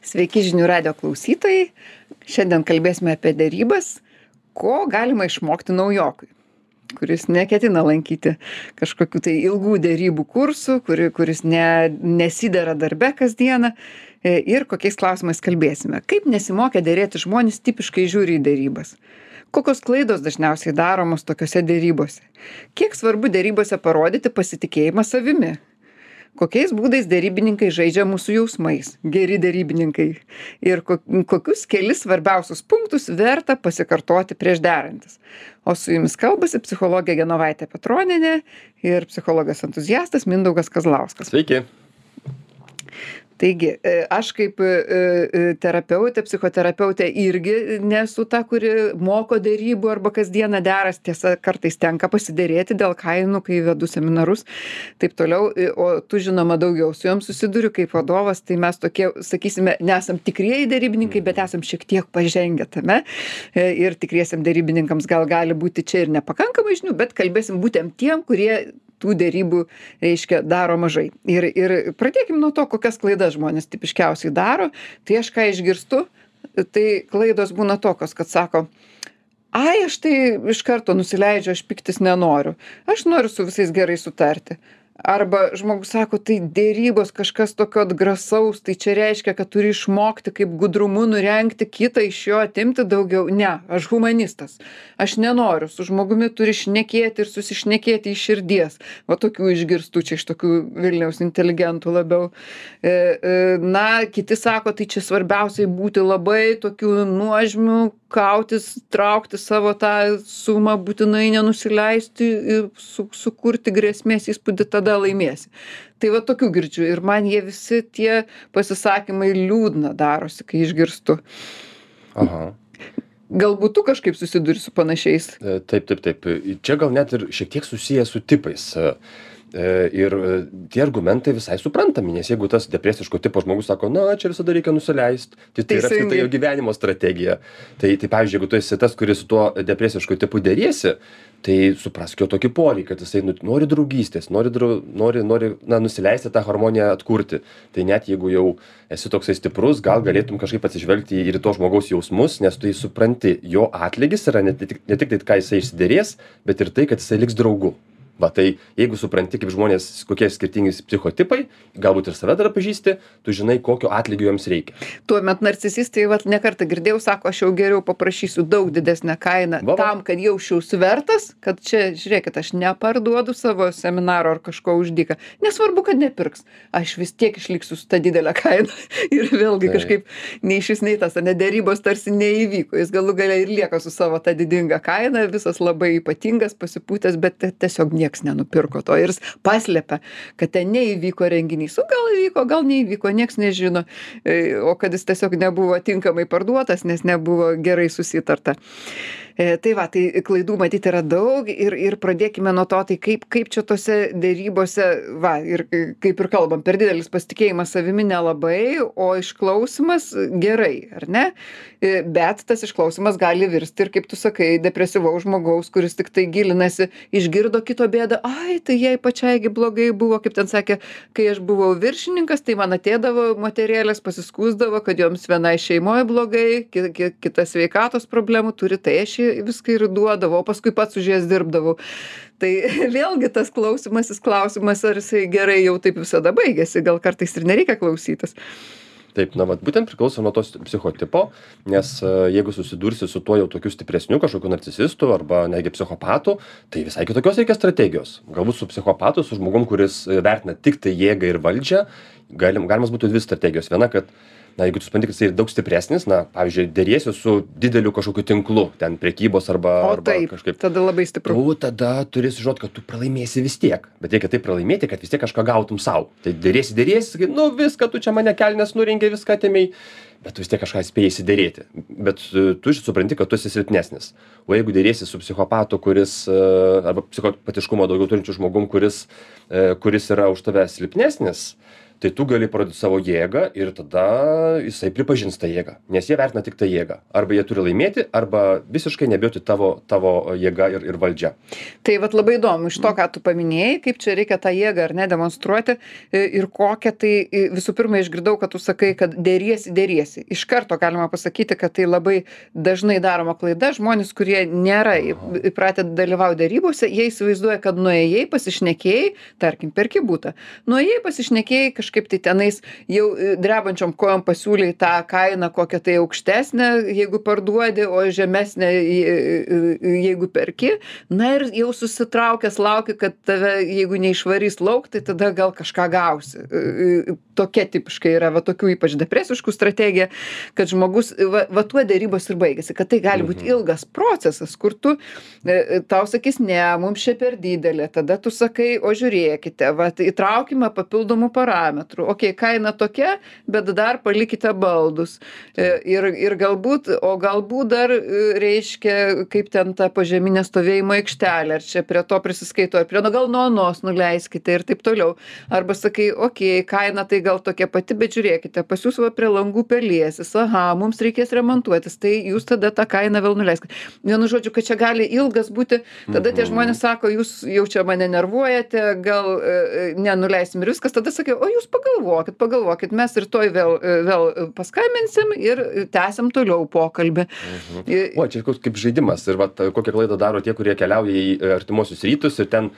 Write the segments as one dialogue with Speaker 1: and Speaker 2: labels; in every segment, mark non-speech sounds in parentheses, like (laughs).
Speaker 1: Sveiki žinių radio klausytojai. Šiandien kalbėsime apie dėrybas, ko galima išmokti naujokui, kuris neketina lankyti kažkokių tai ilgų dėrybų kursų, kuri, kuris ne, nesidera darbe kasdieną e, ir kokiais klausimais kalbėsime. Kaip nesimokę dėrėti žmonės tipiškai žiūri į dėrybas. Kokios klaidos dažniausiai daromos tokiuose dėrybose? Kiek svarbu dėrybose parodyti pasitikėjimą savimi? Kokiais būdais derybininkai žaidžia mūsų jausmais. Geri derybininkai. Ir ko kokius kelis svarbiausius punktus verta pasikartoti prieš derantis. O su jumis kalbasi psichologė genovaitė petronienė ir psichologas entuziastas mindaugas kazlauskas.
Speaker 2: Sveiki.
Speaker 1: Taigi, e, aš kaip e, e, terapeutė, psichoterapeutė irgi nesu ta, kuri moko dėrybų arba kasdieną deras, tiesa, kartais tenka pasidėrėti dėl kainų, kai vedu seminarus, taip toliau, o tu žinoma daugiau su juom susiduriu kaip vadovas, tai mes tokie, sakysime, nesam tikrieji dėrybininkai, bet esam šiek tiek pažengę tame. Ir tikriesiam dėrybininkams gal gali būti čia ir nepakankamai žinių, bet kalbėsim būtent tiem, kurie tų derybų reiškia daro mažai. Ir ir pradėkim nuo to kokias klaidas žmonės tipiškiausiai daro. Tai aš ką išgirstu tai klaidos būna tokios kad sako ai aš tai iš karto nusileidžiu aš pyktis nenoriu. Aš noriu su visais gerai sutarti arba žmogus sako tai derybos kažkas tokio atgrasaus tai čia reiškia kad turi išmokti kaip gudrumu nurengti kitą iš jo atimti daugiau. Ne aš humanistas. Aš nenoriu su žmogumi turi šnekėti ir susišnekėti iš širdies. Va tokių išgirstu čia iš tokių vilniaus inteligentų labiau. E, e, na kiti sako tai čia svarbiausiai būti labai tokiu nuožmiu kautis traukti savo tą sumą būtinai nenusileisti ir su sukurti grėsmės įspūdį tada laimėsi tai va tokių girdžiu ir man jie visi tie pasisakymai liūdna darosi kai išgirstu
Speaker 2: Aha.
Speaker 1: galbūt tu kažkaip susiduri su panašiais
Speaker 2: E, Taip, taip, taip. Čia gal net ir šiek tiek susiję su tipais. E, Ir e, tie argumentai visai suprantami, nes jeigu tas depresiško tipo žmogus sako, na, čia visada reikia nusileisti, tai tai yra apskritai jo gyvenimo strategija. Tai, tai pavyzdžiui, jeigu tu esi tas, kuris su tuo depresišku tipu dėriesi, tai suprask jo tokį poreikį, kad jisai nu, nori draugystės, nori, drau, nori, nori na, nusileisti tą harmoniją atkurti. Tai net jeigu jau esi toksai stiprus, gal galėtum kažkaip atsižvelgti ir į to žmogaus jausmus, nes tu jį supranti, jo atlygis yra ne tik, ne tik tai, ką jisai išsiderės, bet ir tai, kad jisai liks draugu. Va tai jeigu supranti, kaip žmonės, kokie skirtingi psichotipai, galbūt ir save dar pažįsti, tu žinai, kokio atlygio jiems reikia.
Speaker 1: tuomet narcisistai vat ne kartą girdėjau sako aš jau geriau paprašysiu daug didesnę kainą tam kad jausčiausi vertas kad čia žiūrėkit aš neparduodu savo seminaro ar kažko už dyką. Nesvarbu kad nepirks. Aš vis tiek išliksiu su ta didele kaina. (laughs) Ir vėlgi kažkaip nei šis nei tas ane derybos tarsi neįvyko. Jis galų gale ir lieka su savo ta didinga kaina visas labai ypatingas pasipūtęs bet ti- tiesiog nieks nenupirko to ir jis paslepia kad ten neįvyko renginys. O gal įvyko gal neįvyko nieks nežino E, o kad jis tiesiog nebuvo tinkamai parduotas nes nebuvo gerai susitarta. E, tai va tai klaidų matyt yra daug ir ir pradėkime nuo to tai kaip kaip čia tose derybose va ir kaip ir kalbam per didelis pasitikėjimas savimi nelabai o išklausymas gerai ar ne? E, bet tas išklausymas gali virsti ir kaip tu sakai depresyvaus žmogaus kuris tiktai gilinasi išgirdo kito bėdą ai tai jai pačiai gi blogai buvo kaip ten sakė kai aš buvau viršininkas tai man atėdavo moterėlės pasiskųsdavo kad joms vienai šeimoj blogai ki ki kita sveikatos problemų turi tai aš jai viską ir duodavau o paskui pats už jas dirbdavau. Tai (laughs) vėlgi tas klausymasis klausimas ar jisai gerai jau taip visada baigiasi gal kartais ir nereikia klausytis
Speaker 2: Taip, na, vat, būtent priklauso nuo tos psichotipo, nes e, jeigu susidursi su tuo jau tokiu stipresniu kažkokiu narcisistu arba netgi psichopatu, tai visai kitokios reikia strategijos. Galbūt su psichopatu, su žmogum, kuris e, vertina tik tai jėgą ir valdžią, galim, galimas būtų dvi strategijos. Viena, kad na jeigu tu supranti kad jisai daug stipresnis na pavyzdžiui deriesi su dideliu kažkokiu tinklu ten prekybos arba arba kažkaip
Speaker 1: tada labai stipru.
Speaker 2: tu tada turi sužinot kad tu pralaimėsi vis tiek. Bet reikia taip pralaimėti kad vis tiek kažką gautum sau. Tai deriesi deriesi sakai nu viską tu čia mane kelnes nurengei viską atėmei. Bet tu vis tiek kažką spėjai išsiderėti bet e, tu supranti kad tu esi silpnesnis. O jeigu deriesi su psichopatu kuris e, arba psichopatiškumo daugiau turinčiu žmogum kuris e, kuris yra už tave silpnesnis tai tu gali parodyt savo jėgą ir tada jisai pripažins tą jėgą nes jie vertina tik tą jėgą. Arba jie turi laimėti arba visiškai nebijoti tavo tavo jėga ir ir valdžia.
Speaker 1: Tai vat labai įdomu iš to ką tu paminėjai kaip čia reikia tą jėgą ar ne demonstruoti i ir kokią tai i visų pirma išgirdau kad tu sakai kad deriesi deriesi. Iš karto galima pasakyti kad tai labai dažnai daroma klaida. Žmonės kurie nėra įpratę dalyvaut derybose jie įsivaizduoja kad nuėjai pasišnekėjai tarkim perki butą. Nuėjai pasišnekėjai kažkaip tai tenais jau e, drebančiom kojom pasiūlei tą kainą kokią tai aukštesnę jeigu parduodi o žemesnę jeigu perki na ir jau susitraukęs lauki kad tave jeigu neišvarys lauk tai tada gal kažką gausi e, e, tokia tipiškai yra va tokių ypač depresiškų strategija kad žmogus va va tuo derybos ir baigiasi kad tai gali būt mhm. ilgas procesas kur tu tau sakys ne mums čia per didelė tada tu sakai o žiūrėkite vat įtraukime papildomų parametrų okei kaina tokia bet dar palikite baldus. E, ir ir galbūt o galbūt dar e, reiškia kaip ten ta požeminė stovėjimo aikštelė ar čia prie to prisiskaito ar prie no gal nuo anos nuleiskite ir taip toliau. Arba sakai okei kaina tai gal tokia pati bet žiūrėkite pas jus va prie langų pelėsis aha mums reikės remontuotis tai jūs tada tą kainą vėl nuleiskit. Vienu žodžiu kad čia gali ilgas būti tada tie žmonės sako jūs jau čia mane nervuojate gal e, nenuleisim ir viskas tada sakiau o jūs pagalvokit pagalvokit mes rytoj vėl vėl paskambinsim ir tęsiam toliau pokalbį.
Speaker 2: Mhm. o čia koks kaip žaidimas ir vat kokią klaidą daro tie kurie keliauja į artimuosius rytus ir ten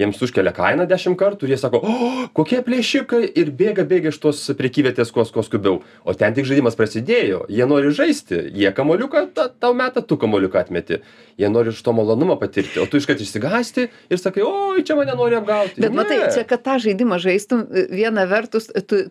Speaker 2: jiems užkelia kainą dešim kartų ir jie sako o kokie plėšikai! ir bėga bėga iš tos prekyvietės kuo kuo skubiau. O ten tik žaidimas prasidėjo. Jie nori žaisti. Jie kamuoliuką ta tau meta tu kamuoliuką atmeti. Jie nori iš to malonumą patirti. O tu iškart išsigąsti ir sakai oi čia mane nori apgauti.
Speaker 1: Bet matai čia kad tą žaidimą žaistum viena vertus tu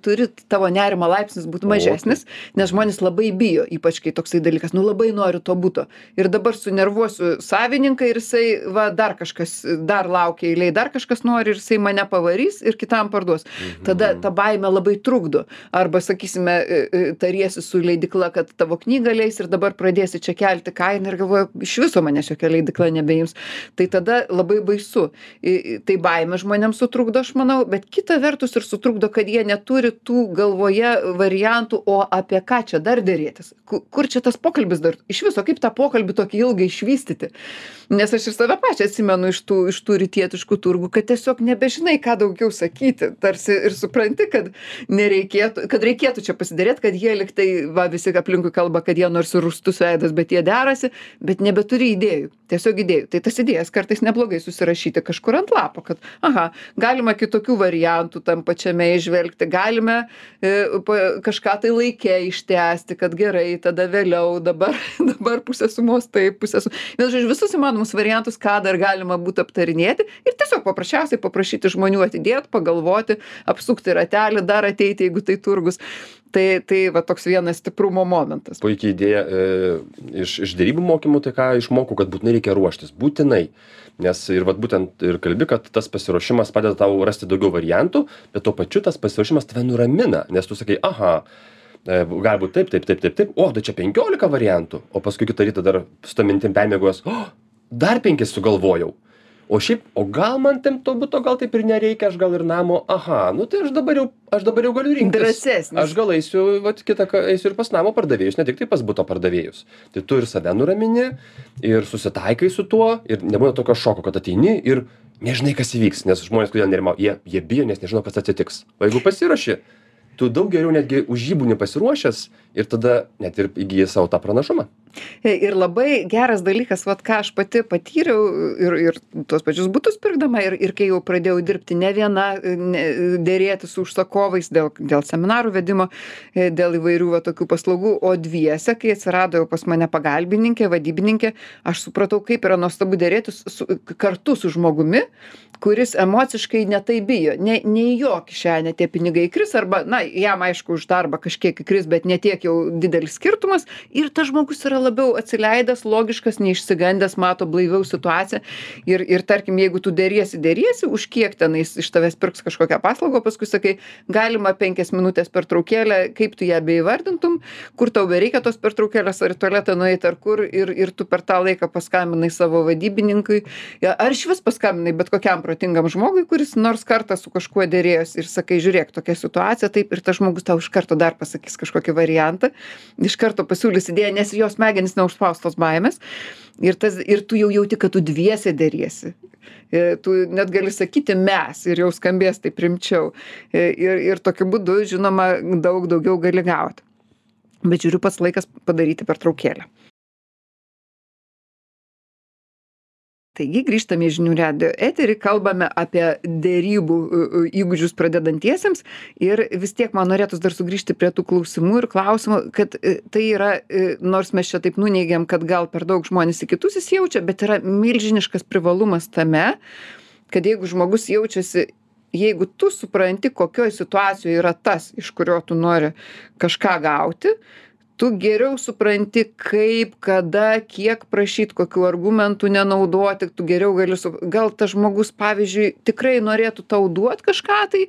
Speaker 1: turi tavo nerimo laipsnis būt mažesnis nes žmonės labai bijo ypač kai toksai dalykas nu labai noriu to buto. Ir dabar sunervuosiu savininką ir jisai va dar kažkas dar laukia eilėj dar kažkas nori ir jisai mane pavarys ir kitam parduos.
Speaker 2: Mhm.
Speaker 1: tada ta baimė labai trukdo. Arba sakysime e, e, tariesi su leidykla kad tavo knygą leis ir dabar pradėsi čia kelti kainą ir galvoji iš viso manęs jokia leidykla nebeims. Tai tada labai baisu. Tai baimė žmonėms sutrukdo aš manau bet kita vertus ir sutrukdo kad jie neturi tų galvoje variantų o apie ką čia dar derėtis? Kur čia tas pokalbis dar? Iš viso kaip tą pokalbį tokį ilgą išvystyti? Nes aš ir save pačią atsimenu iš tų iš tų rytietiškų turgų kad tiesiog nebežinai ką daugiau sakyti. Tarsi ir supranti kad nereikėtų kad reikėtų čia pasiderėt kad jie lyg tai va visi aplinkui kalba kad jie nors ir rūstus veidas bet jie derasi bet nebeturi idėjų. Tiesiog idėjų. Tai tas idėjas kartais neblogai susirašyti kažkur ant lapo kad aha galima kitokių variantų tam pačiame įžvelgti galime e, pa, kažką tai laike ištęsti kad gerai tada vėliau dabar (laughs) dabar pusė sumos taip pusė su vienu žodžiu visus įmanomus variantus ką dar galima būtų aptarinėti ir tiesiog paprasčiausiai paprašyti žmonių atidėt pagalvoti apsukti ratelį dar ateiti jeigu tai turgus. Tai tai va toks vienas stiprumo momentas.
Speaker 2: Puiki idėja e, iš iš derybų mokymų tai ką išmokau kad būtinai reikia ruoštis. Būtinai nes ir vat būtent ir kalbi kad tas pasiruošimas padeda tau rasti daugiau variantų bet tuo pačiu tas pasiruošimas tave nuramina nes tu sakai aha e, gali būt taip taip taip taip taip o tai čia penkiolika variantų o paskui kitą rytą dar su ta mintim permiegojęs o dar penkis sugalvojau o šiaip o gal man ten to buto gal taip ir nereikia aš gal ir namo aha nu tai aš dabar jau aš dabar jau galiu rinktis. Aš gal eisiu vat kitą ka eisiu ir pas namo pardavėjus ne tiktai pas buto pardavėjus. Tai tu ir save nuramini ir susitaikai su tuo ir nebūna tokio šoko kad ateini ir nežinai kas įvyks nes žmonės kodėl nerimauja jie jie bijo nes nežino kas atsitiks. O jeigu pasiruoši tu daug geriau netgi už jį būni pasiruošęs ir tada net ir įgyji savo tą pranašumą
Speaker 1: ir labai geras dalykas, vat, ką aš pati patyriau ir, ir tuos pačius būtus pirkdama ir, ir kai jau pradėjau dirbti ne viena, ne, dėrėti su užsakovais dėl, dėl seminarų vedimo, e, dėl įvairių va, tokių paslaugų, o dviese, kai atsirado jau pas mane pagalbininkė, vadybininkė, aš supratau, kaip yra nuostabu dėrėti su, kartu su žmogumi, kuris emociškai netai bijo, ne, ne jo kišenę tie pinigai įkris, arba, na, jam aišku už darbą kažkiek įkris, bet netiek jau didelis skirtumas. Ir tas žmogus yra yra labiau atsileidęs logiškas neišsigandęs mato blaiviau situaciją. Ir ir tarkim jeigu tu deriesi deriesi už kiek tenais iš tavęs pirks kažkokią paslaugą paskui sakai galima penkias minutes pertraukėlę kaip tu ją beįvardintum kur tau bereikia tos pertraukėlės ar į tualetą nueit ar kur ir ir tu per tą laiką paskambinai savo vadybininkui. Ar išvis paskambinai bet kokiam protingam žmogui kuris nors kartą su kažkuo derėjosi ir sakai žiūrėk tokia situacija taip ir tas žmogus tau iš karto dar pasakys kažkokį variantą iš karto pasiūlys idėją nes jo smegenys neužspaustos baimės. Ir tas ir tu jau jauti kad tu dviese deriesi. E, tu net gali sakyti mes ir jau skambės taip rimčiau. E, ir ir tokiu būdu žinoma daug daugiau gali gauti bet žiūriu pats laikas padaryti pertraukėlę taigi grįžtame į žinių radijo eterį kalbame apie derybų įgūdžius pradedantiesiems. Ir vis tiek man norėtųs dar sugrįžti prie tų klausimų ir klausimų kad e, tai yra e, nors mes čia taip nuneigiam kad gal per daug žmonės į kitus įsijaučia bet yra milžiniškas privalumas tame kad jeigu žmogus jaučiasi jeigu tu supranti kokioj situacijoj yra tas iš kurio tu nori kažką gauti tu geriau supranti kaip kada kiek prašyt kokių argumentų nenaudoti tu geriau gali su gal tas žmogus pavyzdžiui tikrai norėtų tau duot kažką tai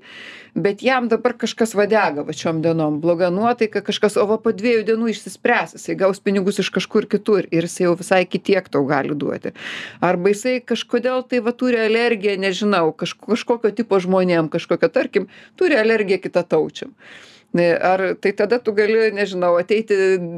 Speaker 1: bet jam dabar kažkas va dega vat šiom dienom. Bloga nuotaika kažkas o va po dviejų dienų išsispręs jisai gaus pinigus iš kažkur kitur ir jisai jau visai kitiek tau gali duoti. Arba jisai kažkodėl tai va turi alergiją nežinau kaž kažkokio tipo žmonėm kažkokio tarkim turi alergiją kitataučiam ar tai tada tu gali nežinau ateiti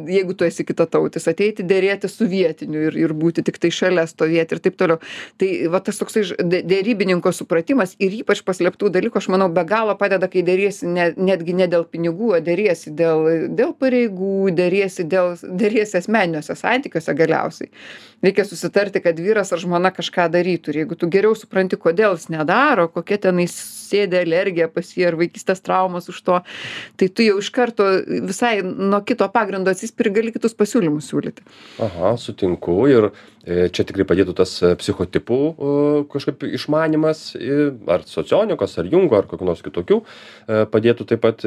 Speaker 1: jeigu tu esi kitatautis ateiti derėtis su vietiniu ir ir būti tiktai šalia stovėti ir taip toliau. Tai va tas toksai de derybininko supratimas ir ypač paslėptų dalykų aš manau be galo padeda kai deriesi ne netgi ne dėl pinigų o deriesi dėl dėl pareigų deriesi dėl deriesi asmeniniuose santykiuose galiausiai reikia susitarti kad vyras ar žmona kažką darytų. Ir jeigu tu geriau supranti kodėl jis nedaro kokia tenais sėdi alergija pas jį ar vaikystės traumos už to tai tu jau iš karto visai nuo kito pagrindo atsispiri gali kitus pasiūlymus siūlyti.
Speaker 2: Aha sutinku. Ir čia tikrai padėtų tas e, psichotipų kažkaip išmanymas ar socionikos ar jungo ar kokių nors kitokių e, padėtų taip pat.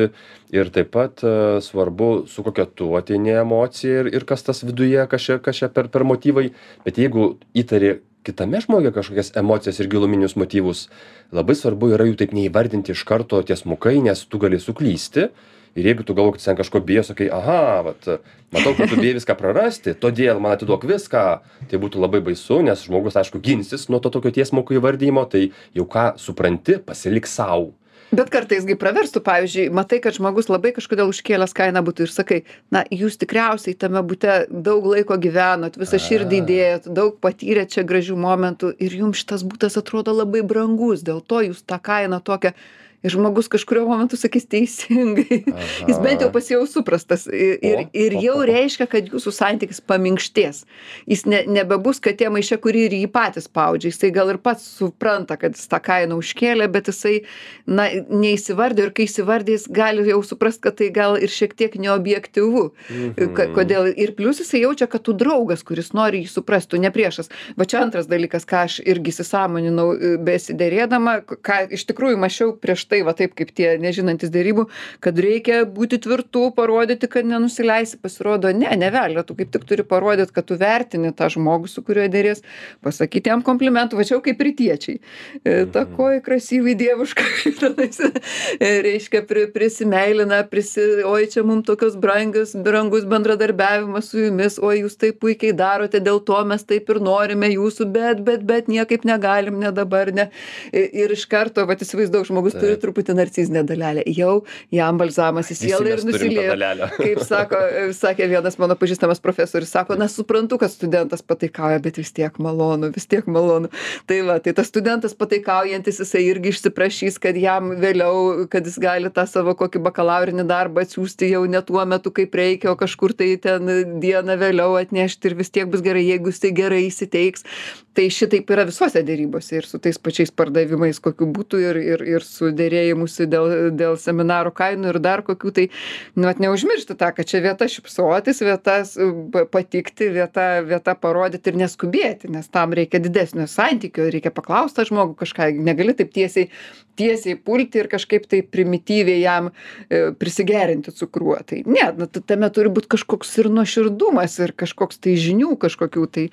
Speaker 2: Ir taip pat svarbu su kokia tu ateini emocija ir ir kas tas viduje kas čia kas čia per per motyvai. Bet jeigu įtari kitame žmoguje kažkokias emocijas ir giluminius motyvus labai svarbu yra jų taip neįvardinti iš karto tiesmukai nes tu gali suklysti ir jeigu tu galvoji kad jis ten kažko bijo sakai aha vat matau kad tu bijai viską prarasti todėl man atiduok viską. Tai būtų labai baisu nes žmogus aišku ginsis nuo to tokio tiesmuko įvardijimo tai jau ką supranti pasilik sau.
Speaker 1: Bet kartais gi praverstų pavyzdžiui matai kad žmogus labai kažkodėl užkėlęs kainą butui ir sakai na jūs tikriausiai tame bute daug laiko gyvenot visą širdį įdėjot daug patyrėt čia gražių momentų ir jums šitas butas atrodo labai brangus dėl to jūs tą kainą tokią ir žmogus kažkuriuo momentu sakys teisingai. Jis bent jau pasijaus suprastas. Ir ir jau reiškia kad jūsų santykis paminkštės. Jis ne nebebus katė maiše kuri ir jį patį spaudžia jisai gal ir pats supranta kad jis tą kainą užkėlė bet jisai na neįsivardijo ir kai įsivardija jis gali jau suprast kad tai gal ir šiek tiek neobjektyvu. Ka kodėl ir plius jisai jaučia kad tu draugas kuris nori jį suprast tu ne priešas. Va čia antras dalykas ką aš irgi įsisąmoninau besiderėdama ką iš tikrųjų mąsčiau prieš tai tai va taip kaip tie nežinantys derybų kad reikia būti tvirtu parodyti kad nenusileisi. Pasirodo ne nė velnio tu kaip tik turi parodyt kad tu vertini tą žmogų su kuriuo deries pasakyt jam komplimentų va čia jau kaip rytiečiai. E, takoj krasyvai dievuška (laughs) tenais e, reiškia pri prisimeilina prisi oi čia mum tokios brangios brangus bendradarbiavimas su jumis oi jūs taip puikiai darote dėl to mes taip ir norime jūsų bet bet bet niekaip negalim ne dabar ne. Ir iš karto vat įsivaizduok žmogus turi truputį narcizinę dalelę jau jam balzamas į sielą ir nusilieja (laughs) kaip sako sakė vienas mano pažįstamas profesorius sako na suprantu kad studentas pataikauja bet vis tiek malonu vis tiek malonu. Tai va tai tas studentas pataikaujantis jisai irgi išsiprašys kad jam vėliau kad jis gali tą savo kokį bakalaurinį darbą atsiųsti jau ne tuo metu kaip reikia o kažkur tai ten dieną vėliau atnešti ir vis tiek bus gerai jeigu jisai gerai įsiteiks tai šitaip yra visose derybose ir su tais pačiais pardavimais kokių būtų ir ir ir su derėjimusi dėl dėl seminarų kainų ir dar kokių. Tai nu vat neužmiršti tą kad čia vieta šypsotis vieta s pa patikti vieta vieta parodyt ir neskubėti nes tam reikia didesnio santykio reikia paklaust tą žmogų kažką negali taip tiesiai tiesiai pulti ir kažkaip tai primityviai jam e, prisigerinti cukruo. Tai ne nu tame turi būt kažkoks ir nuoširdumas ir kažkoks tai žinių kažkokių tai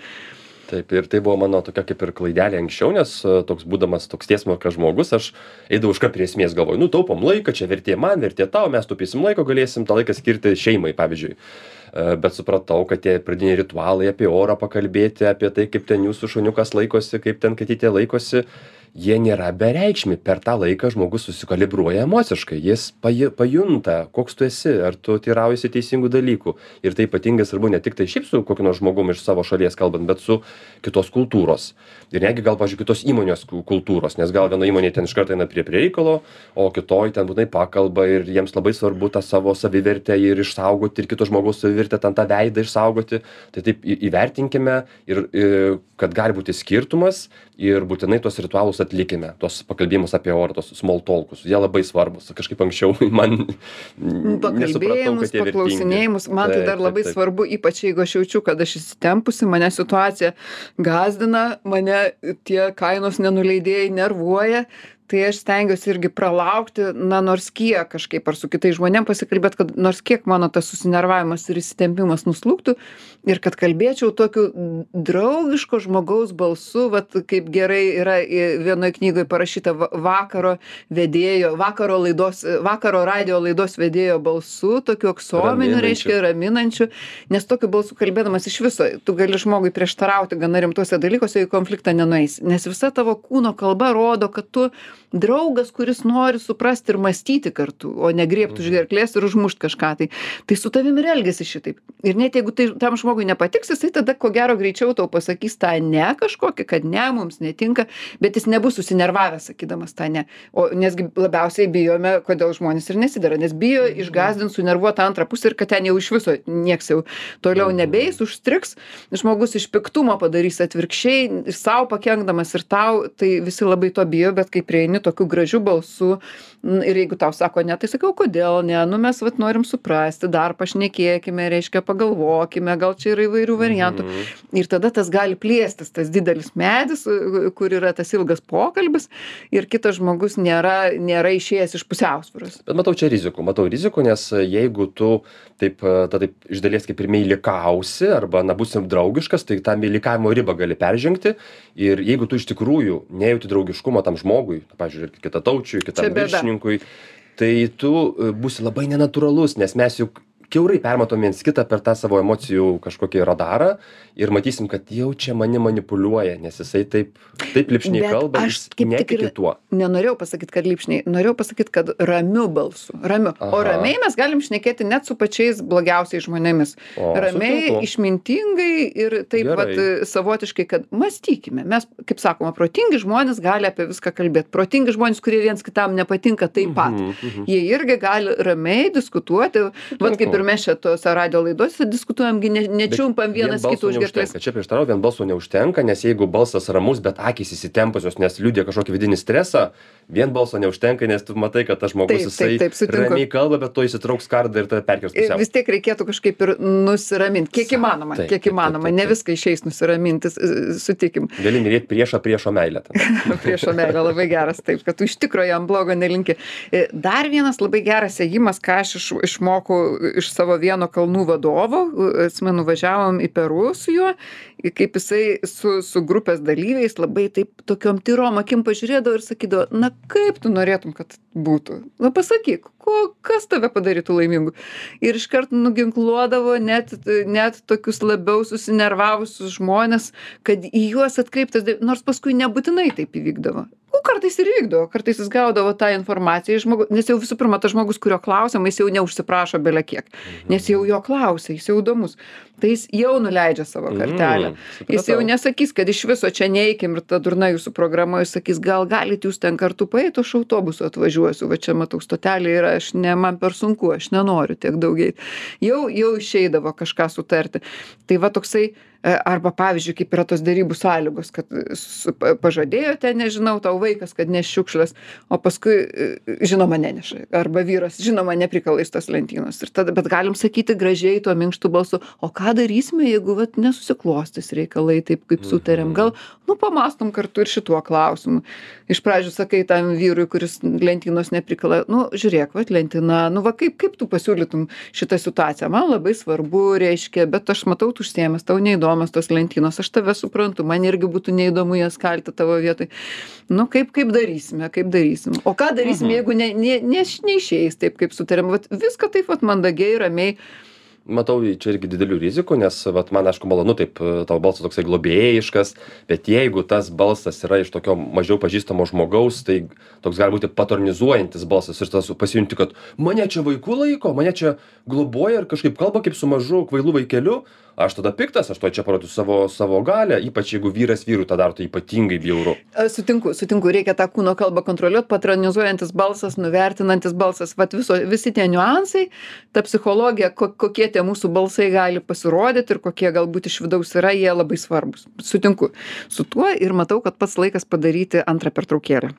Speaker 2: taip ir tai buvo mano tokia kaip ir klaidelė anksčiau nes e, toks būdamas toks tiesmukas žmogus aš eidavau iškart prie esmės galvoju nu taupom laiką čia vertė man vertė tau mes taupysim laiko galėsim tą laiką skirti šeimai pavyzdžiui. E, bet supratau kad tie pradiniai ritualai apie orą pakalbėti apie tai kaip ten jūsų šuniukas laikosi kaip ten katytė laikosi jie nėra bereikšmiai per tą laiką žmogus susikalibruoja emociškai. Jis paju pajunta koks tu esi ar tu teiraujiesi teisingų dalykų. Ir tai ypatingai svarbu ne tiktai šiaip su kokiu nors žmogum iš savo šalies kalbant bet su kitos kultūros. Ir netgi gal pavyzdžiui kitos įmonės kultūros nes gal vienoj įmonėj ten iš karto eina prie prie reikalo o kitoj ten būtinai pakalba ir jiems labai svarbu tą savo savivertę ir išsaugoti ir kito žmogaus savivertę ten tą veidą išsaugoti. Tai taip įvertinkime ir kad gali būti skirtumas ir būtinai tuos ritualus atlikime tuos pakalbėjimus apie orą tuos smoltolkus jie labai svarbūs. Kažkaip anksčiau (laughs) man
Speaker 1: pakalbėjimus paklausinėjimus man tai dar labai svarbu ypač jeigu aš jaučiu kad aš įsitempusi mane situacija gąsdina mane tie kainos nenuleidėjai nervuoja tai aš stengiuosi irgi pralaukti na nors kiek kažkaip ar su kitais žmonėm pasikalbėt kad nors kiek mano tas susinervavimas ir įsitempimas nuslūgtų ir kad kalbėčiau tokiu draugiško žmogaus balsu vat kaip gerai yra vienoj knygoj parašyta va vakaro vedėjo vakaro laidos vakaro radijo laidos vedėjo balsu tokiu aksominiu reiškia raminančiu nes tokiu balsu kalbėdamas iš viso tu gali žmogui prieštarauti gana rimtuose dalykuose į konfliktą nenueisi. Nes visa tavo kūno kalba rodo kad tu draugas kuris nori suprast ir mąstyti kartu o ne griebt už gerklės ir užmušt kažką tai. Tai su tavim ir elgiasi šitaip. Ir net jeigu tai tam žmogui nepatiks jisai tada ko gero greičiau tau pasakys tą ne kažkokį kad ne mums netinka bet jis nebus susinervavęs sakydamas tą ne. O nesgi labiausiai bijome kodėl žmonės ir nesidera nes bijo išgąsdint sunervuot tą antrą pusę ir kad ten jau iš viso nieks jau toliau nebeis užstrigs žmogus iš piktumo padarys atvirkščiai sau pakenkdamas ir tau tai visi labai to bijo bet kai prieini tokiu gražiu balsu ir jeigu tau sako ne tai sakai o kodėl ne? Nu mes vat norim suprasti dar pašnekėkime reiškia pagalvokime gal čia yra įvairių variantų. Ir tada tas gali plėstis tas didelis medis kur yra tas ilgas pokalbis ir kitas žmogus nėra nėra išėjęs iš pusiausvyros.
Speaker 2: Bet matau čia rizikų matau rizikų nes jeigu tu taip ta taip iš dalies kaip ir meilikausi arba na būsim draugiškas tai tą meilikavimo ribą gali peržengti. Ir jeigu tu iš tikrųjų nejauti draugiškumo tam žmogui pavyzdžiui kitataučiui kitam viršininkui tai tu būsi labai nenatūralus nes mes juk kiaurai permatom viens kitą per tą savo emocijų kažkokį radarą ir matysim kad jau čia manim manipuliuoja nes jisai taip taip lipšniai kalba jis netiki tuo.
Speaker 1: nenorėjau pasakyt kad lipšniai norėjau pasakyt kad ramiu balsu ramiu. O ramiai mes galim šnekėti net su pačiais blogiausiais žmonėmis. Ramiai išmintingai ir taip vat savotiškai kad mąstykime. Mes kaip sakoma protingi žmonės gali apie viską kalbėt. Protingi žmonės kurie viens kitam nepatinka taip pat. Jie irgi gali ramiai diskutuoti. Vat kaip ir ir mes čia tose radijo laidose diskutuojam gi ne nečiumpam vienas kito už gerklės.
Speaker 2: čia prieštarauju vien balso neužtenka nes jeigu balsas ramus bet akys įsitempusios nes liudija kažkokį vidinį stresą vien balso neužtenka nes tu matai kad tas žmogus jisai ramiai kalba bet tuoj išsitrauks kardą ir tave perkels pusiau.
Speaker 1: Vis tiek reikėtų kažkaip ir nusiramint kiek įmanoma kiek įmanoma. ne viską išeis nusiraminti sutikim.
Speaker 2: Gali mylėt priešą priešo meile (laughs)
Speaker 1: priešo meilė labai geras taip kad tu iš tikro jam blogo nelinki. Dar vienas labai geras ėjimas ką aš iš išmokau iš savo vieno kalnų vadovo atsimenu važiavom į peru su juo kaip jisai su su grupės dalyviais labai taip tokiom tyrom akim pažiūrėdavo ir sakydavo na kaip tu norėtum kad būtų? Na pasakyk ko kas tave padarytų laimingu? Ir iškart nuginkluodavo net net tokius labiau susinervavusius žmones kad į juos atkreiptas nors paskui nebūtinai taip įvykdavo nu kartais ir įvykdavo kartais jis gaudavo tą informaciją iš žmogu nes jau visų pirma tas žmogus kurio klausiama jis jau neužsiprašo bele kiek. Nes jau jo klausia jis jau įdomus. Tai jis jau nuleidžia savo kartelę. jis jau nesakys kad iš viso čia neikim ir ta durna jūsų programa jis sakys gal galit jūs ten kartu paeit aš autobusu atvažiuosiu va čia matau stotelė yra aš ne man per sunku aš nenoriu tiek daug eit. Jau jau išeidavo kažką sutarti. Tai va toksai arba pavyzdžiui kaip yra tos derybų sąlygos kad su pa pažadėjote nežinau tau vaikas kad neš šiukšles o paskui e, žinoma neneša. Arba vyras žinoma neprikala jis tos lentynos. Ir tada bet galim sakyti gražiai tuo minkštu balsu o ką darysime jeigu vat nesusiklostys reikalai taip kaip sutarėm? Gal nu pamąstom kartu ir šituo klausimu. Iš pradžių sakai tam vyrui kuris lentynos neprikala nu žiūrėk vat lentyna nu va kaip kaip tu pasiūlytum šitą situaciją? Man labai svarbu reiškia bet aš matau tu užsiėmęs tau neįdomios tos lentynos aš tave suprantu man irgi būtų neįdomu jas kalti tavo vietoj. Nu kaip kaip darysime kaip darysim? O ką darysim
Speaker 2: Mhm.
Speaker 1: jeigu ne ne neš neišeis taip kaip sutarėm? Vat viską taip vat mandagiai ramiai.
Speaker 2: Matau čia irgi didelių rizikų nes vat man aišku malonu taip tavo balsas toksai globėjiškas bet jeigu tas balsas yra iš tokio mažiau pažįstamo žmogaus tai toks gali būti patronizuojantis balsas ir tada su pasijunti kad mane čia vaiku laiko mane čia globoja ir kažkaip kalba kaip su mažu kvailu vaikeliu aš tada piktas aš tuoj čia parodysiu savo savo galią ypač jeigu vyras vyrui tą daro tai ypatingai bjauru
Speaker 1: A, Sutinku, sutinku, reikia tą kūno kalbą kontroliuoti, patronizuojantis balsas, nuvertinantis balsas, vat viso, visi tie niuansai, ta psichologija, ko, kokie tie mūsų balsai gali pasirodyti ir kokie galbūt iš vidaus yra, jie labai svarbus. Sutinku su tuo ir matau, kad pats laikas padaryti antrą pertraukėlę.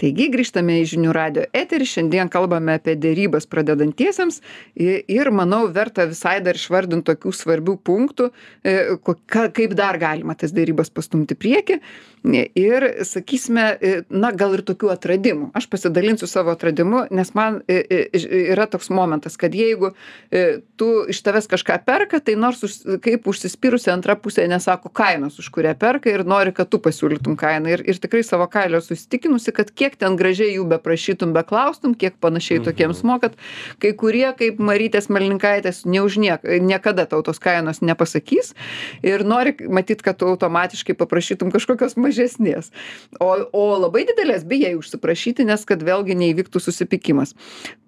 Speaker 1: Taigi grįžtame į žinių radio eterį, šiandien kalbame apie dėrybas pradedantiesiems ir manau verta visai dar išvardinti tokių svarbių punktų, e, ka- kaip dar galima tas dėrybas pastumti prieki ir sakysime, e, na gal ir tokių atradimų. Aš pasidalinsiu savo atradimu, nes man e, e, yra toks momentas, kad jeigu e, tu iš tavęs kažką perka, tai nors už, kaip užsispyrusi antra pusė nesako kainos, už kurią perka ir nori, kad tu pasiūlytum kainą. Ir, ir tikrai savo kailio susitikinusi, kad kiek ten gražiai jų beprašytum, beklaustum, kiek panašiai tokiems mokat, kai kurie, kaip Marytės Melninkaitės, neužniek, niekada tau tos kainos nepasakys ir nori matyt, kad tu automatiškai paprašytum kažkokios mažesnės. O, o labai didelės bijai užsiprašyti, nes kad vėlgi neįvyktų susipykimas.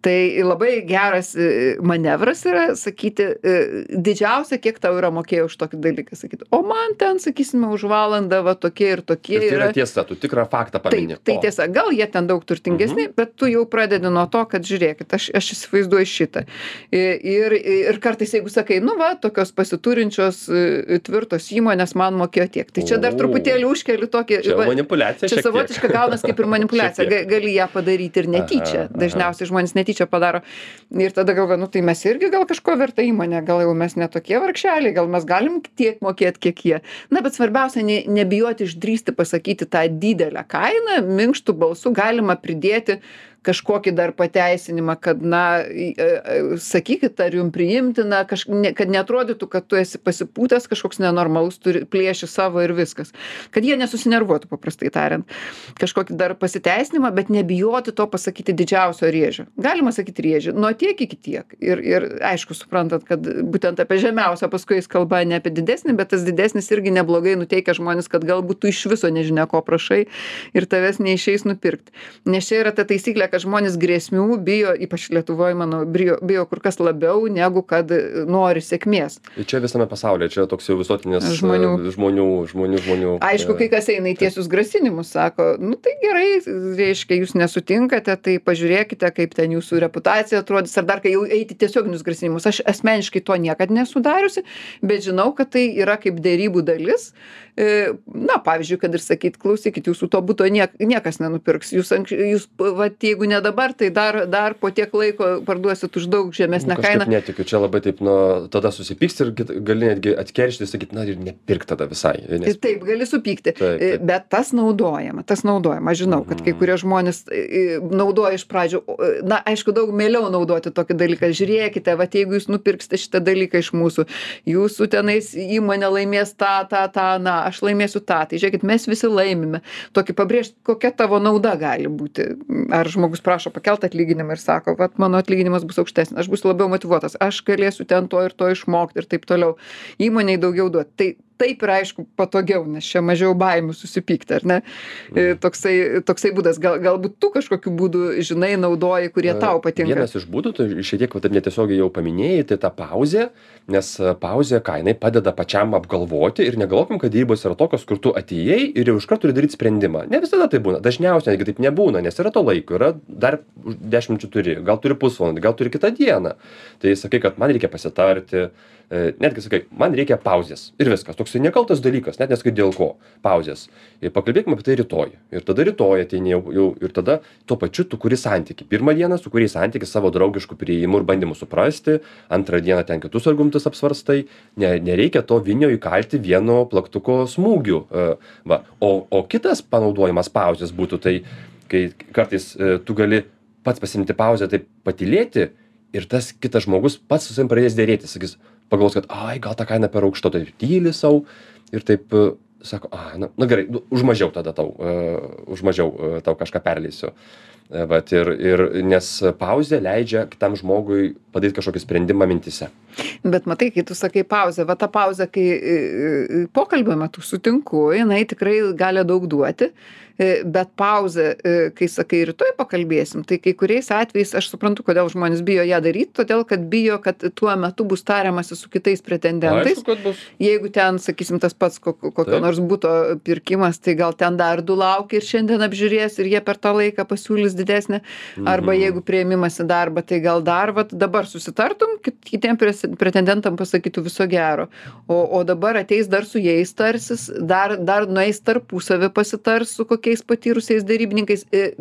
Speaker 1: Tai labai geras e, manevras yra sakyti e, didžiausia, kiek tau yra mokėjo už tokį dalyką. Sakyti, o man ten, sakysime, už valandą va tokie ir tokie
Speaker 2: ir tai
Speaker 1: yra.
Speaker 2: tiesa tu tikrą faktą pamini
Speaker 1: Taip, tai
Speaker 2: O,
Speaker 1: tiesa, gal jie ten daug turtingesni, bet tu jau pradedi nuo to, kad žiūrėkit, aš, aš įsivaizduoju šitą. Ir, ir kartais, jeigu sakai, nu va, tokios pasiturinčios e, tvirtos įmonės man mokėjo tiek, tai čia dar truputėlį užkeli tokį...
Speaker 2: čia
Speaker 1: savotiška gaunas kaip ir (laughs) manipuliacija. Ga- Gali ją padaryti ir netyčia. Dažniausiai žmonės netyčia padaro. Ir tada galvoja, nu tai mes irgi gal kažko verta įmonė, gal jau mes netokie vargšeliai, gal mes galim tiek mokėti, kiek jie. Na, bet svarbiausia, ne, nebijoti išdrysti pasakyti tą didelę kainą, minkštų balsų galima pridėti kažkokį dar pateisinimą, kad, na, į- e, e, sakykit, ar jums priimtina, kaž, ne, kad netrodytų, kad tu esi pasipūtęs, kažkoks nenormalus, turi plėši savo ir viskas. Kad jie nesusinervuotų, paprastai tariant. Kažkokį dar pasiteisinimą, bet nebijoti to pasakyti didžiausio rėžio. Galima sakyti rėžį, nuo tiek iki tiek. Ir, ir aišku, suprantat, kad būtent apie žemiausią paskui jis kalba ne apie didesnį, bet tas didesnis irgi neblogai nuteikia žmonės, kad galbūt tu iš viso nežinia, ko prašai ir tavęs neišeis nupirkti. Nes čia yra ta taisyklė, kad žmonės grėsmių bijo, ypač Lietuvoje, manau, bijo, bijo kur kas labiau negu kad e, nori sėkmės.
Speaker 2: Čia visame pasaulyje čia toks jau visuotinis
Speaker 1: Žmonių.
Speaker 2: e, žmonių žmonių žmonių
Speaker 1: Aišku, kai kas eina į tiesius grasinimus, sako, nu tai gerai, reiškia, jūs nesutinkate, tai pažiūrėkite, kaip ten jūsų reputacija atrodys, ar dar kai jau eiti tiesioginius grasinimus. Aš asmeniškai to niekada nesudariusi, bet žinau, kad tai yra kaip dėrybų dalis. E, Na, pavyzdžiui, kad ir sakyt, klausykit, jūsų to būto niek, niekas nenupirks. Jūs, anks- jūs vat, jeigu ne dabar, tai dar, dar po tiek laiko parduosit už daug žemesnę
Speaker 2: Nu,
Speaker 1: kainą.
Speaker 2: netikiu, čia labai taip, nu, tada susipyks ir gali netgi atkeršti ir sakyti, na ir nepirk tada visai. Nes,
Speaker 1: taip, gali supykti. E, bet tas naudojama, tas naudojama. Aš žinau, kad kai kurie žmonės e, naudoja iš pradžių, e, na, aišku, daug mieliau naudoti tokį dalyką. Žiūrėkite, va, jeigu jūs nupirksite šitą dalyką iš mūsų, jūsų tenais įmonė laimės tą, tą, tą, na, aš laimėsiu tą. Tai žiūrėkit, mes visi laimime. Tokį pabrėžti, kokia tavo nauda gali būti. Ar žmogus prašo pakelt atlyginimą ir sako, va, mano atlyginimas bus aukštesnis, aš būsiu labiau motivuotas, aš galėsiu ten to ir to išmokti ir taip toliau. Įmoniai daugiau duoti. Tai taip ir aišku patogiau nes čia mažiau baimių susipykti ar ne e, toksai toksai būdas gal galbūt tu kažkokiu būdu žinai naudoji kurie tau patinka
Speaker 2: Vienas iš būdų, tu šiek tiek taip netiesiogiai jau paminėjai, tai ta pauzė, nes e, pauzė, ką jinai padeda pačiam apgalvoti ir negalvokim, kad dėrybos yra tokios, kur tu atėjai ir jau iš karto turi daryti sprendimą. Ne visada tai būna, dažniausiai netgi taip nebūna, nes yra to laiko, yra dar dešimčių turi, gal turi pusvalandį, gal turi kitą dieną. Tai sakai, kad man reikia pasitarti, e, netgi sakai, man reikia pauzės ir viskas. Toks nekaltas dalykas, net nesakai dėl ko. Pauzės. Ir pakalbėkime apie tai rytoj. Ir tada rytoj ateini jau, jau ir tada tuo pačiu tu kuri santyki. Pirmą dieną su kuriais santyki savo draugiškų prieimų ir bandymų suprasti, antrą dieną ten kitus argumentus apsvarstai. Ne, nereikia to vinio įkalti vieno plaktuko smūgiu. E, Va. O, o kitas panaudojimas pauzės būtų tai, kai kartais e, tu gali pats pasiimti pauzę, taip patylėti ir tas kitas žmogus pats su savim pradės dėrėtis, sakys, pagalvos, kad, ai, gal ta kaina per aukšta, tai tyli savo ir taip e, sako, a, na, na gerai, nu, už mažiau tada tau, uh, už mažiau uh, tau kažką perleisiu. Uh, vat, ir, ir nes pauzė leidžia kitam žmogui padaryti kažkokį sprendimą mintise.
Speaker 1: Bet matai, kai tu sakai pauzę, va ta pauzė, kai pokalbio metu sutinku, jinai tikrai gali daug duoti, bet pauzė, e, kai sakai rytoj pakalbėsim, tai kai kuriais atvejais aš suprantu, kodėl žmonės bijo ją daryti, todėl kad bijo, kad tuo metu bus tariamasi su kitais pretendentais. Jeigu ten, sakysim, tas pats kok- kokio nors būto pirkimas, tai gal ten dar du laukia ir šiandien apžiūrės ir jie per tą laiką pasiūlys didesnę. Arba
Speaker 2: Mhm.
Speaker 1: jeigu prieimimas į darbą, tai gal dar, vat dabar susitartum, kit- kitiem pretendentam pasakytų viso gero. O, o dabar ateis dar su jais tarsis, dar, dar nueis tarpusavį pasitars su kokiais patyrusiais darybininkais. E,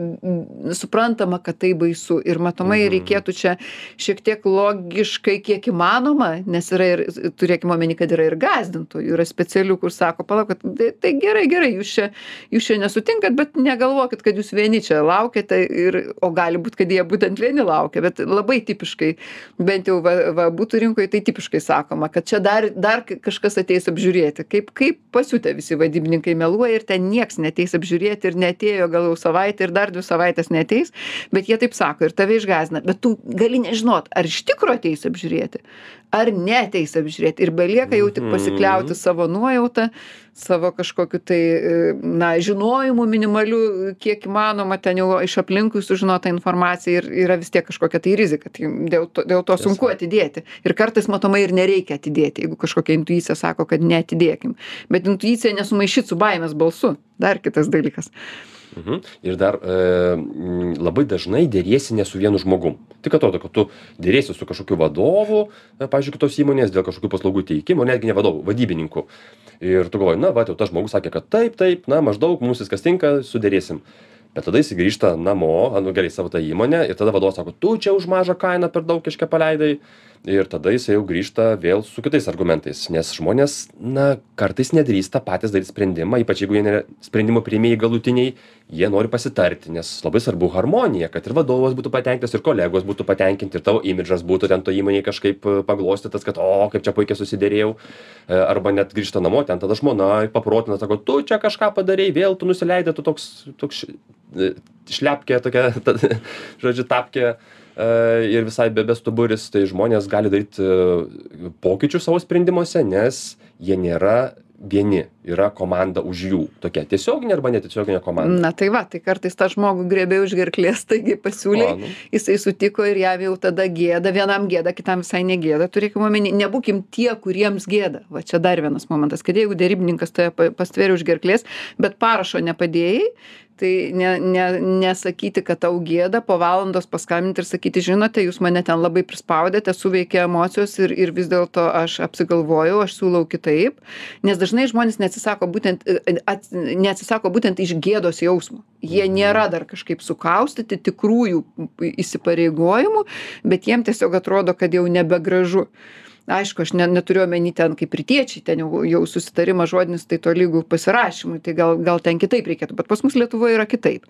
Speaker 1: Suprantama, kad tai baisu ir matomai
Speaker 2: Mhm.
Speaker 1: reikėtų čia šiek tiek logiškai, kiek įmanoma, nes yra ir, turėkime omeny, kad yra ir gazdintojų, yra specialių, kur sako, palauk, kad tai, tai gerai, gerai, jūs čia, jūs čia nesutinkat, bet negalvokit, kad jūs vieni čia laukiate, ir, o gali būti, kad jie būtent vieni laukia, bet labai tipiškai, bent jau va, va, būtų rinkoje, tai tipiškai sakoma, kad čia dar, dar kažkas ateis apžiūrėti. Kaip, kaip pasiutę visi vadybininkai meluoja ir ten nieks neteis apžiūrėti ir netėjo gal jau savaitę ir dar dvi savaitės neteis, bet jie taip sako ir tave išgazina. Bet tu gali nežinot, ar iš tikro ateis apžiūrėti, ar neteis apžiūrėti. Ir belieka jau tik pasikliauti savo nuojautą, savo kažkokiu tai, e, na, žinojimu minimaliu, kiek įmanoma, ten jau iš aplinkui sužinota informacija ir yra vis tiek kažkokia tai rizika. Tai dėl to, dėl to sunku atidėti. Ir kartais matomai ir nereikia atidėti, jeigu kažkokia intuicija sako, kad neatidėkim. Bet intuicija nesumaišyt su baimės balsu. Dar kitas dalykas.
Speaker 2: Mhm. Ir dar e, labai dažnai dėriesi ne su vienu žmogum. Tik atrodo, kad tu dėriesi su kažkokiu vadovu, e, pavyzdžiui, kitos įmonės dėl kažkokių paslaugų teikimo, netgi ne vadovu, vadybininku. Ir tu galvoji, na, va, jau tas žmogus sakė, kad taip, taip, na, maždaug mums viskas tinka, sudėrėsim. Bet tada jis grįžta namo, nu gerai, savo tą įmonę ir tada vadovas sako, tu čia už mažą kainą per daug kažką paleidai. Ir tada jis jau grįžta vėl su kitais argumentais, nes žmonės, na, kartais nedrįsta patys daryti sprendimą, ypač jeigu jie nėra sprendimo priimėjai galutiniai, jie nori pasitarti, nes labai svarbu harmonija, kad ir vadovas būtų patenkintas, ir kolegos būtų patenkinti, ir tavo imidžas būtų ten to įmonėje kažkaip e, paglostytas, kad, o, kaip čia puikiai susidėrėjau, E, arba net grįžta namo, ten tada žmona paprotina, sako, tu čia kažką padarėjai, vėl tu nusileidai, tu toks, toks e, šlepkė, tokia, (laughs) ta, žodžiu, tapkė. E, Ir visai be bestuburis, tai žmonės gali daryti e, pokyčius savo sprendimuose, nes jie nėra vieni, yra komanda už jų. Tokia tiesioginė arba netiesioginė komanda.
Speaker 1: Na tai va, tai kartais tą žmogų grėbė už gerklės, taigi pasiūlė,
Speaker 2: O, nu.
Speaker 1: jisai sutiko ir jam jau tada gėda, vienam gėda, kitam visai negėda. Turėkime omeny, nebūkim tie, kuriems gėda. Va čia dar vienas momentas, kad jeigu derybininkas tave pa- pastvėrė už gerklės, bet parašo nepadėjai, tai ne, ne, nesakyti, kad tau gėda, po valandos paskambinti ir sakyti, žinote, jūs mane ten labai prispaudėte, suveikė emocijos ir, ir vis dėlto aš apsigalvojau, aš siūlau kitaip. Nes dažnai žmonės neatsisako būtent, at, neatsisako būtent iš gėdos jausmo. Jie nėra dar kažkaip sukaustyti tikrųjų įsipareigojimų, bet jiem tiesiog atrodo, kad jau nebegražu. Aišku, aš ne, neturiu omeny ten kaip rytiečiai, ten jau, jau susitarimas žodinis, tai to lygų pasirašymui, tai gal, gal ten kitaip reikėtų, bet pas mus Lietuvoje yra kitaip.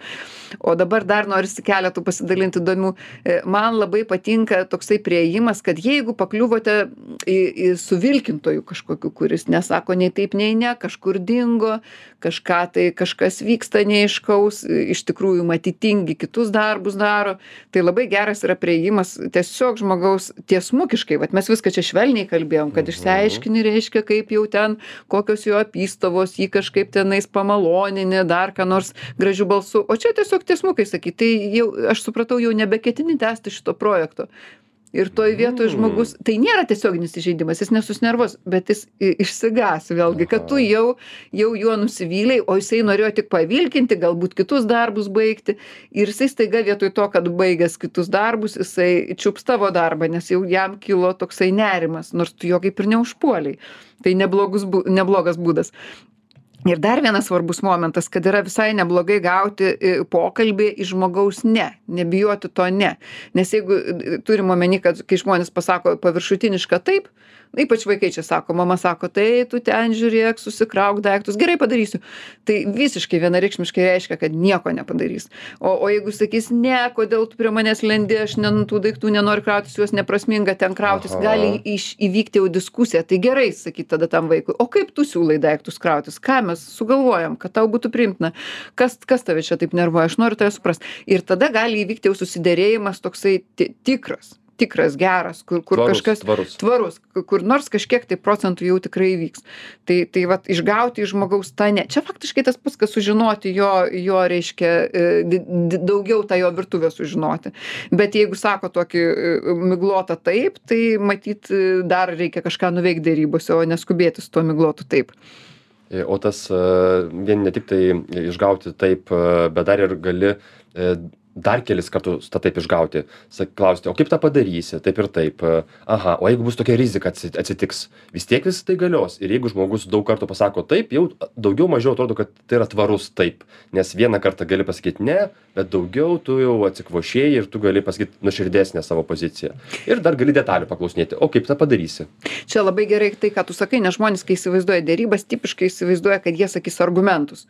Speaker 1: O dabar dar norisi keletų pasidalinti įdomių. E, Man labai patinka toksai prieimas, kad jeigu pakliuvote į, į suvilkintojų kažkokiu, kuris nesako nei taip, nei ne, kažkur dingo, kažką tai kažkas vyksta neiškaus, iš tikrųjų matitingi kitus darbus daro, tai labai geras yra prieimas tiesiog žmogaus tiesmukiškai, vat mes viską čia švelniai seksualiniai kalbėjom kad išsiaiškini reiškia kaip jau ten kokios jo apystovos jį kažkaip tenais pamalonini dar ką nors gražiu balsu. O čia tiesiog tiesmukai sakyt tai jau aš supratau jau nebeketini tęsti šito projekto ir toj vietoj žmogus tai nėra tiesioginis įžeidimas jis nesusinervuos bet jis išsigąs vėlgi kad tu jau jau juo nusivylei o jisai norėjo tik pavilkinti galbūt kitus darbus baigti. Ir jisai staiga vietoj to kad baigęs kitus darbus jisai čiups tavo darbą nes jau jam kilo toksai nerimas nors tu jo kaip ir neužpuolei. Tai neblogus neblogas būdas ir dar vienas svarbus momentas kad yra visai neblogai gauti pokalbį iš žmogaus ne nebijoti to ne. Nes jeigu turim omeny kad kai žmonės pasako paviršutinišką taip ypač vaikai čia sako mama sako tai tu ten žiūrėk susikrauk daiktus gerai padarysiu. Tai visiškai vienareikšmiškai reiškia kad nieko nepadarys. O o jeigu sakys ne kodėl tu prie manęs lendi aš ne tų daiktų nenoriu krautis juos neprasminga ten krautis gali iš įvykti jau diskusija. Tai gerai sakyt tada tam vaikui o kaip tu siūlai daiktus krautis? Ką mes sugalvojam kad tau būtų priimtina? Kas kas tave čia taip nervuoja? Aš noriu tave suprast. Ir tada gali įvykti jau susiderėjimas toksai ti tikras tikras geras kur kur kažkas
Speaker 2: tvarus.
Speaker 1: kur nors kažkiek tai procentų jau tikrai įvyks tai tai vat išgauti iš žmogaus tą ne čia faktiškai tas pats kas sužinoti jo jo reiškia e, di di daugiau tą jo virtuvę sužinoti. Bet jeigu sako tokį e, miglotą taip tai matyt e, dar reikia kažką nuveikt derybose o neskubėti su tuo miglotu taip.
Speaker 2: O tas vien ne tik tai išgauti taip, bet dar ir gali dar kelis kartus tą taip išgauti. Sak, klausti, o kaip tą padarysi, taip ir taip. Aha, o jeigu bus tokia rizika atsi- atsitiks, vis tiek vis tai galios. Ir jeigu žmogus daug kartų pasako taip, jau daugiau mažiau atrodo, kad tai yra tvarus taip. Nes vieną kartą gali pasakyti ne, bet daugiau tu jau atsikvošėjai ir tu gali pasakyti nuširdesnę savo poziciją. Ir dar gali detalių paklausinėti, o kaip tą padarysi.
Speaker 1: čia labai gerai tai ką tu sakai nes žmonės kai įsivaizduoja derybas tipiškai įsivaizduoja kad jie sakys argumentus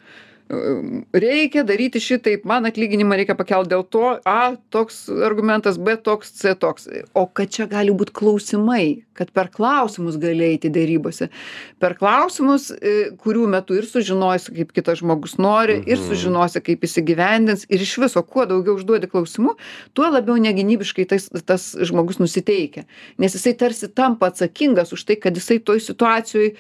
Speaker 1: reikia daryti šitaip man atlyginimą reikia pakelt dėl to a toks argumentas b toks c toks. O kad čia gali būt klausimai kad per klausimus gali eiti derybose. Per klausimus e, kurių metu ir sužinosi kaip kitas žmogus nori ir sužinosi kaip jis įgyvendins ir iš viso kuo daugiau užduodi klausimų tuo labiau negynybiškai tas tas žmogus nusiteikia. Nes jisai tarsi tampa atsakingas už tai kad jisai toj situacijoj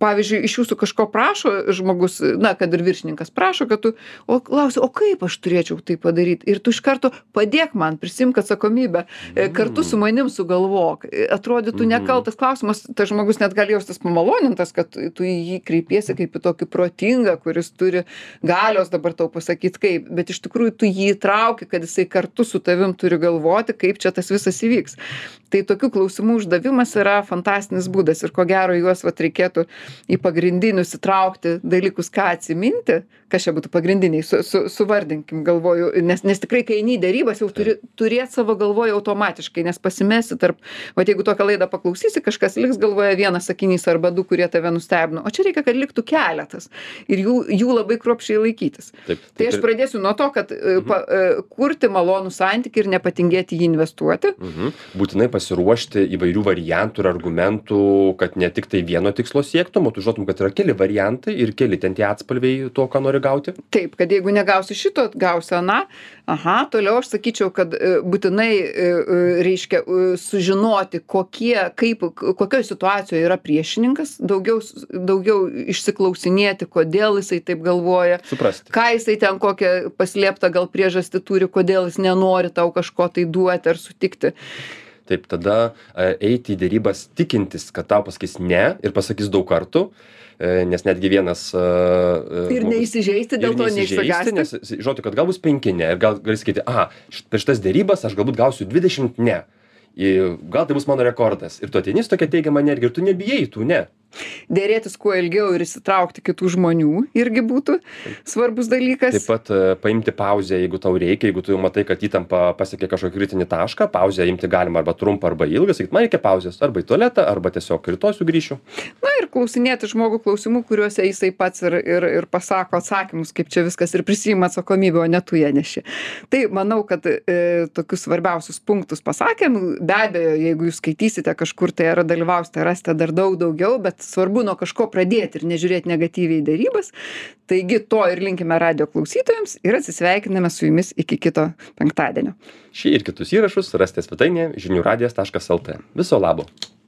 Speaker 1: pavyzdžiui iš jūsų kažko prašo žmogus na kad ir viršininkas prašo kad tu o klausia o kaip aš turėčiau tai padaryt? Ir tu iš karto padėk man prisiimk atsakomybę e, kartu su manim sugalvok. E, atrodytų nekaltas klausimas tas žmogus net gali jaustis pamalonintas kad tu į jį kreipiesi kaip į tokį protingą kuris turi galios dabar tau pasakyt kaip. Bet iš tikrųjų tu jį įtrauki kad jisai kartu su tavim turi galvoti kaip čia tas visas įvyks tai tokių klausimų uždavimas yra fantastinis būdas ir ko gero juos vat reikėtų į pagrindinius įtraukti dalykus ką atsiminti kas čia būtų pagrindiniai su su suvardinkim galvoju nes nes tikrai kai eini į derybas jau turi turėt savo galvoj automatiškai nes pasimesi tarp vat jeigu tokią laidą paklausysi kažkas liks galvoje vienas sakinys arba du kurie tave nustebino o čia reikia kad liktų keletas ir jų jų labai kruopščiai laikytis.
Speaker 2: Taip,
Speaker 1: tai
Speaker 2: taip
Speaker 1: aš
Speaker 2: ir-
Speaker 1: pradėsiu nuo to kad e, pa e, kurti malonų santykį ir nepatingėti jį investuoti.
Speaker 2: Mhm. Būtinai pasiruošti įvairių variantų ir argumentų, kad ne tik tai vieno tikslo siektum, o tu žinotum, kad yra keli variantai ir keli ten tie atspalviai to, ką nori gauti.
Speaker 1: taip kad jeigu negausi šito gausi aną aha toliau aš sakyčiau kad e, būtinai e, e, reiškia sužinoti kokie kaip kokioj situacijoj yra priešininkas daugiau daugiau išsiklausinėti kodėl jisai taip galvoja
Speaker 2: Suprasti.
Speaker 1: ką jisai ten kokią paslėptą gal priežastį turi kodėl jis nenori tau kažko tai duoti ar sutikti
Speaker 2: Taip, tada e, eiti į dėrybas tikintis, kad tau pasakys ne ir pasakys daug kartų, e, nes netgi vienas... e,
Speaker 1: ir neįsižeisti dėl
Speaker 2: ir
Speaker 1: to
Speaker 2: neįsižeisti, nes žinotų, kad gal bus penki ne ir gal gali sakyti, aha, per šitas dėrybas aš galbūt gausiu 20 ne. Gal tai bus mano rekordas. Ir tu ateini su tokia teigiama energija ir tu nebijai tų ne.
Speaker 1: Dėrėtis kuo ilgiau ir įsitraukti kitų žmonių irgi būtų svarbus dalykas.
Speaker 2: Taip pat e, paimti pauzę, jeigu tau reikia, jeigu tu jau matai, kad įtampa pasiekė kažkokį kritinį tašką, pauzę imti galima arba trumpą, arba ilgą, sakyti, man reikia pauzės, arba į tualetą, arba tiesiog rytoj sugrįšiu.
Speaker 1: na ir klausinėti žmogų klausimų kuriuose jisai pats ir ir ir pasako atsakymus kaip čia viskas ir prisiima atsakomybę o ne tu ją neši. Tai manau kad e, tokius svarbiausius punktus pasakėm. Be abejo jeigu jūs skaitysite kažkur tai ar dalyvausite rasite dar daug daugiau bet svarbu nuo kažko pradėti ir nežiūrėt negatyviai į derybas taigi to ir linkime radijo klausytojams ir atsisveikiname su jumis iki kito penktadienio
Speaker 2: Šį ir kitus įrašus rasite svetainėje žinių radijas.lt. Viso labo.